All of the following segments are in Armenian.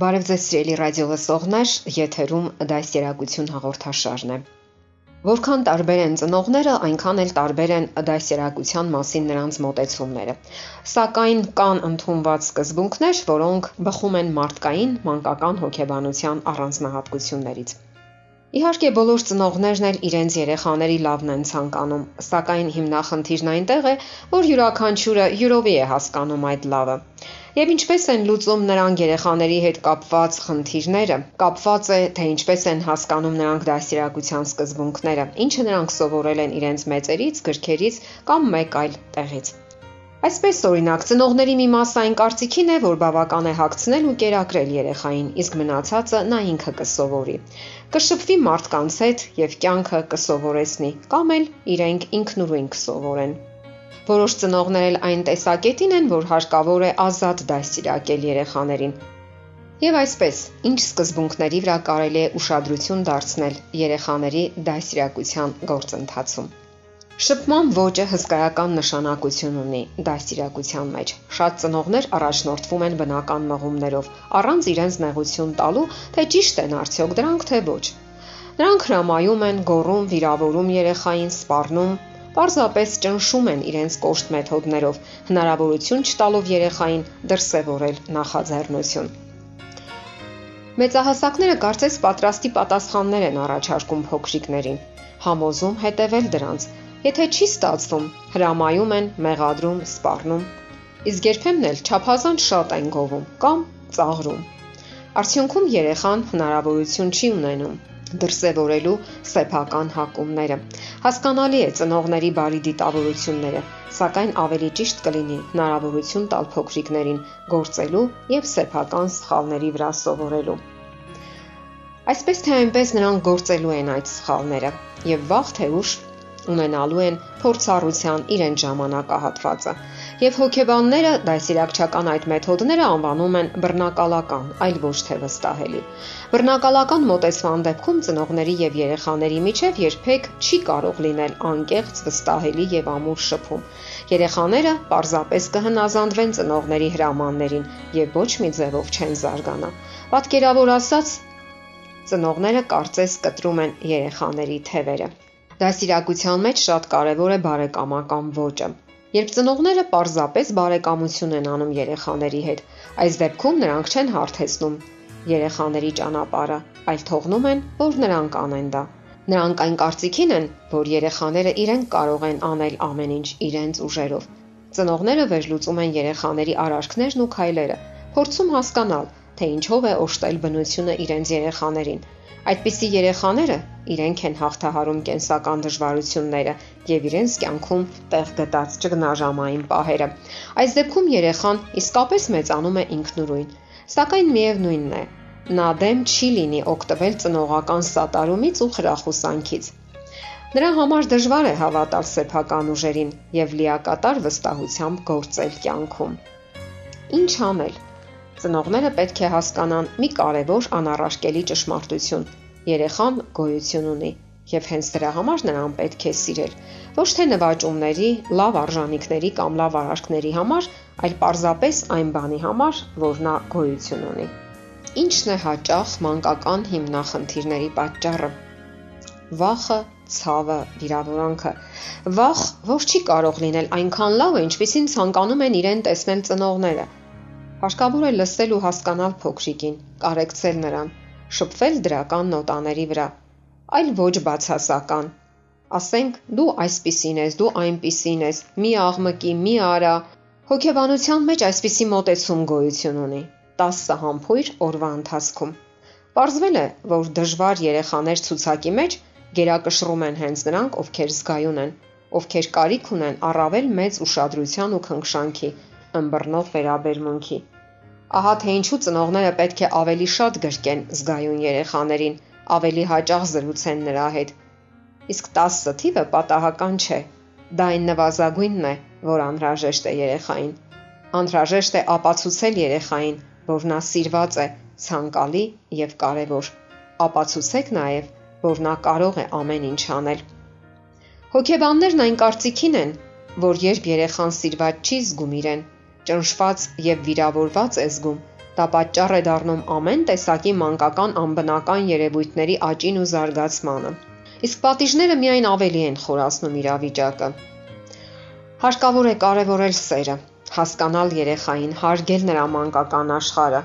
Բարև ձեզ սիրելի ռադիո լսողներ, եթերում դասերակցություն հաղորդաշարն է։ Որքան տարբեր են ծնողները, այնքան էլ տարբեր են դասերակցության մասին նրանց մտածումները։ Սակայն կան ընդունված սկզբունքներ, որոնք բխում են մարդկային մանկական հոգեբանության առանձնահատկություններից։ Իհարկե բոլոր ծնողներն էլ իրենց երեխաների լավն են ցանկանում, սակայն հիմնախնդիրն այնտեղ է, որ յուրաքանչյուրը յուրովի է հասկանում այդ լավը։ Եվ ինչպես են լուծում նրանք երեխաների հետ կապված խնդիրները, կապված է թե ինչպես են հասկանում նրանք դասիրակության սկզբունքները, ինչը նրանք սովորել են իրենց մեծերից, գրքերից կամ մեկ այլ տեղից։ Այսպես օրինակ, ծնողների մի մասը այն կարծիքին է, որ բավական է հագցնել ու կերակրել երեխային, իսկ մնացածը նա ինքը կսովորի։ Կշփվի մարդկանց հետ եւ կյանքը կսովորեցնի, կամ էլ իրենք ինքնուրույն կսովորեն։ Որոշ ծնողներ էլ այն տեսակետին են, որ հարկավոր է ազատ դաստիարակել երեխաներին։ Եվ այսպես, ինչ սկզբունքների վրա կարելի է ուշադրություն դարձնել երեխաների դաստիարակության գործընթացում։ Շփման ոճը հսկայական նշանակություն ունի դաստիարակության մեջ։ Շատ ծնողներ առաջնորդվում են բնական մղումներով, առանց իրենց նեղություն տալու, թե ճիշտ են արդյոք դրանք թե ոչ։ Նրանք հրամայում են, գոռում, վիրավորում երեխային, սպառնում, Պարզապես ճնշում են իրենց կոշտ մեթոդներով, հնարավորություն չտալով երեխային դրսևորել նախաձեռնություն։ Մեծահասակները կարծես պատրաստի պատասխաններ են առաջարկում փոքրիկներին, համոզում հետևել դրանց։ Եթե չի ստացվում, հրամայում են, մեղադրում, սպառնում։ Իսկ երբեմն էլ չափազանց շատ են գովում կամ ծաղրում։ Արդյունքում երեխան հնարավորություն չի ունենում դրսևորելու սեփական հակումները։ Հասկանալի է ծնողների բարի դիտավորությունները, սակայն ավելի ճիշտ կլինի հնարավորություն տալ փոքրիկներին գործելու եւ սեփական սխալների վրա սովորելու։ Այսպես թե այնպես նրանք գործելու են այդ սխալները եւ վաղ թե ուշ ունենալու են փորձառության իրեն ժամանակահատվածը եւ հոգեբանները դասիրակչական այդ մեթոդները անվանում են բռնակալական, այլ ոչ թե վստահելի։ Բռնակալական մոտեցման դեպքում ծնողների եւ երեխաների միջև երբեք չի կարող լինել անկեղծ, վստահելի եւ ամուր շփում։ Երեխաները պարզապես կհնազանդվեն ծնողների հրամաններին եւ ոչ մի ձևով չեն զարգանա։ Պատկերավոր ասած, ծնողները կարծես կտրում են երեխաների թևերը։ Դասիրակության մեջ շատ կարևոր է բարեկամական ոճը։ Երբ ծնողները պարզապես բարեկամություն են անում երեխաների հետ, այս դեպքում նրանք չեն հարթեցնում երեխաների ճանապարհը, այլ թողնում են, որ նրանք անեն դա։ Նրանք այն կարծիքին են, որ երեխաները իրենք կարող են անել ամեն ինչ իրենց ուժերով։ Ծնողները վերլուծում են երեխաների արարքներն ու քայլերը, փորձում հասկանալ, թե ինչով է օժտել բնությունը իրենց երեխաներին Այդպիսի երեխաները իրենք են հաղթահարում կենսական դժվարությունները եւ իրենց կյանքում տեղ գտած ճգնաժամային պահերը։ Այս դեպքում երեխան իսկապես մեծանում է ինքնուրույն, սակայն միևնույնն է, նա դեմ չի լինի օգտվել ծնողական սատարումից ու խրախուսանքից։ Նրա համար դժվար է հավատալ սեփական ուժերին եւ լիակատար վստահությամբ գործել կյանքում։ Ինչ անել Ծնողները պետք է հասկանան մի կարևոր անառարկելի ճշմարտություն. երեխան գոյություն ունի եւ հենց դրա համար նրան պետք է սիրել։ Ոչ թե նվաճումների, լավ արժանինքների կամ լավ արարքների համար, այլ պարզապես այն բանի համար, որ նա գոյություն ունի։ Ինչն է հաճախ մանկական հիմնախնդիրների պատճառը։ Վախը, ցավը, վիրավորանքը։ Վախ ոչ չի կարող լինել այնքան լավ, ինչպեսին ցանկանում են իրեն տեսնել ծնողները Հարկավոր է լսել ու հասկանալ փոքրիկին, կարեկցել նրան, շփվել դրական նոտաների վրա, այլ ոչ բացասական։ Ասենք՝ դու այսպիսին ես, դու այնպիսին ես, մի աղմկի, մի արա։ Հոգեբանության մեջ այսպիսի մոտեցում գոյություն ունի 10 համբույր օրվա ընթացքում։ Պարզվել է, որ դժվար երեխաներ ցուցակի մեջ գերակշռում են հենց նրանք, ովքեր զգայուն են, ովքեր կարիք ունեն առավել մեծ ուշադրության ու քնքշանքի, ըմբռնող վերաբերմունքի։ Ահա թե ինչու ծնողները պետք է ավելի շատ գրկեն զգայուն երեխաներին, ավելի հաճախ զրուցեն նրա հետ։ Իսկ 10 թիվը պատահական չէ։ Դա այն նվազագույնն է, որ անհրաժեշտ է երեխային։ Անհրաժեշտ է ապացուցել երեխային, որ նա սիրված է, ցանկալի եւ կարեւոր։ Ապացուցեք նաեւ, որ նա կարող է ամեն ինչ անել։ Հոգեբաններն այն կարծիքին են, որ երբ երեխան սիրված չի զգում իրեն, ճնշված եւ վիրավորված է զգում, դա պատճառ է դառնում ամեն տեսակի մանկական անբնական երևույթների աճին ու զարգացմանը։ Իսկ պատիժները միայն ավելի են խորացնում իրավիճակը։ Հարկավոր է կարևորել սերը, հասկանալ երեխային, հարգել նրա մանկական աշխարհը։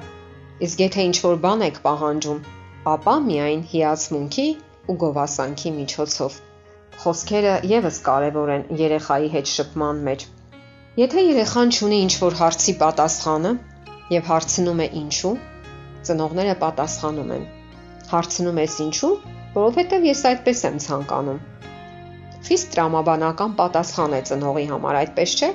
Իսկ եթե ինչ-որ բան եք պահանջում, ապա միայն հիացմունքի ու գովասանքի միջոցով։ Խոսքերը եւս կարևոր են երեխայի հետ շփման մեջ։ Եթե երեխան ունի ինչ-որ հարցի պատասխանը եւ հարցնում է ինչու, ծնողները պատասխանում են։ Հարցնում ես ինչու, որովհետեւ ես այդպես եմ ցանկանում։ Խիստ տրամաբանական պատասխան է ծնողի համար, այդպես չէ։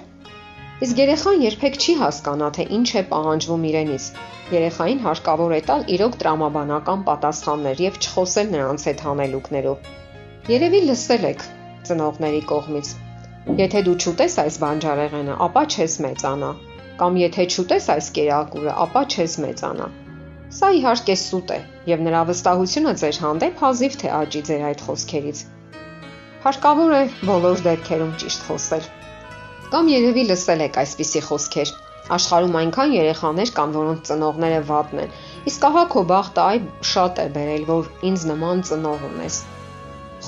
Իսկ երեխան երբեք չի հասկանա, թե ինչ է պահանջվում իրենից։ Երեխային հարկավոր է տալ իրոք տրամաբանական պատասխաններ եւ չխոսել նրանց հետ հանելուկներով։ Երևի լսել եք ծնողների կողմից Եթե դու չուտես այս բանջարեղենը, ապա չես մեծանա, կամ եթե չուտես այս կերակուրը, ապա չես մեծանա։ Սա իհարկե սուտ է, եւ նրա վստահությունը ձեր հանդեպ հազիվ թե աճի ձեր այդ խոսքերից։ Հարկավոր է բոլոր դեպքերում ճիշտ խոսել։ Կամ երևի լսել եք այսպիսի խոսքեր։ Աշխարհում այնքան երեխաներ կան, որոնց ծնողները վատն են։ Իսկ ահա քո բախտը այ շատ է բերել, որ ինձ նման ծնող ունես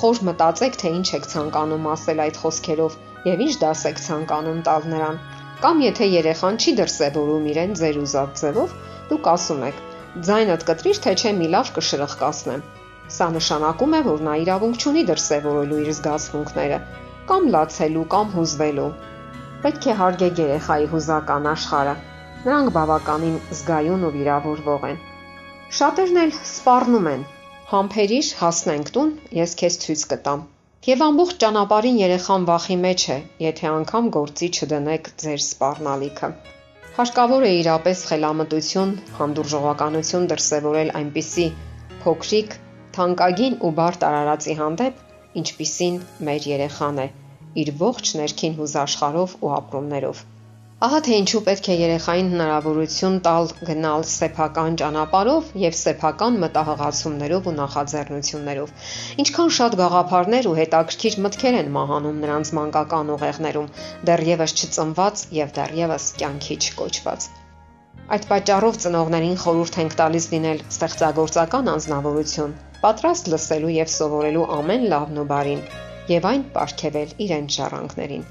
խոր մտածեք, թե ինչ եք ցանկանում ասել այդ խոսքերով եւ ինչ դաս եք ցանկանում տալ նրան։ Կամ եթե երեխան չի դրսևորում իրեն ձեր ուզած ձևով, դուք ասում եք. «Ձայնդ կտրիր, թե չէ մի լավ կշրխկացնեմ»։ Սա նշանակում է, որ նա իրավունք չունի դրսևորելու իր զգացմունքները, կամ լացելու, կամ հուզվելու։ Պետք է հարգեք երեխայի հուզական աշխարհը։ Նրանք բավականին զգայուն ու վիրավորվող են։ Շատերն էլ սպառնում են, Համբերիր, հասնենք տուն, ես քեզ ցույց կտամ։ Եվ ամբողջ ճանապարհին երեխան վախի մեջ է, եթե անգամ գործի չդնեք ձեր սպառնալիքը։ Հարկավոր է իրապես խելամտություն, հանդուրժողականություն դրսևորել այնպիսի փոքրիկ, թանկագին ու բարդ արարածի հանդեպ, ինչպիսին մեր երեխան է, իր ողջ ներքին հուզաշխարով ու ապրումներով։ Ահա թե ինչու պետք է երեխային հնարավորություն տալ գնալ սեփական ճանապարհով եւ սեփական մտահղացումներով ու նախաձեռնություններով։ Ինչքան շատ գաղափարներ ու հետաքրքիր մտքեր են մահանում նրանց մանկական ուղեղներում, դեռևս չծնված եւ դեռևս կյանքի չկոչված։ Այդ պատճառով ծնողներին խորհուրդ ենք տալիս լինել ստեղծագործական անznավորություն, պատրաստ լսելու եւ սովորելու ամեն լավն ու բարին եւ այն ապարգևել իրենց ժառանգներին։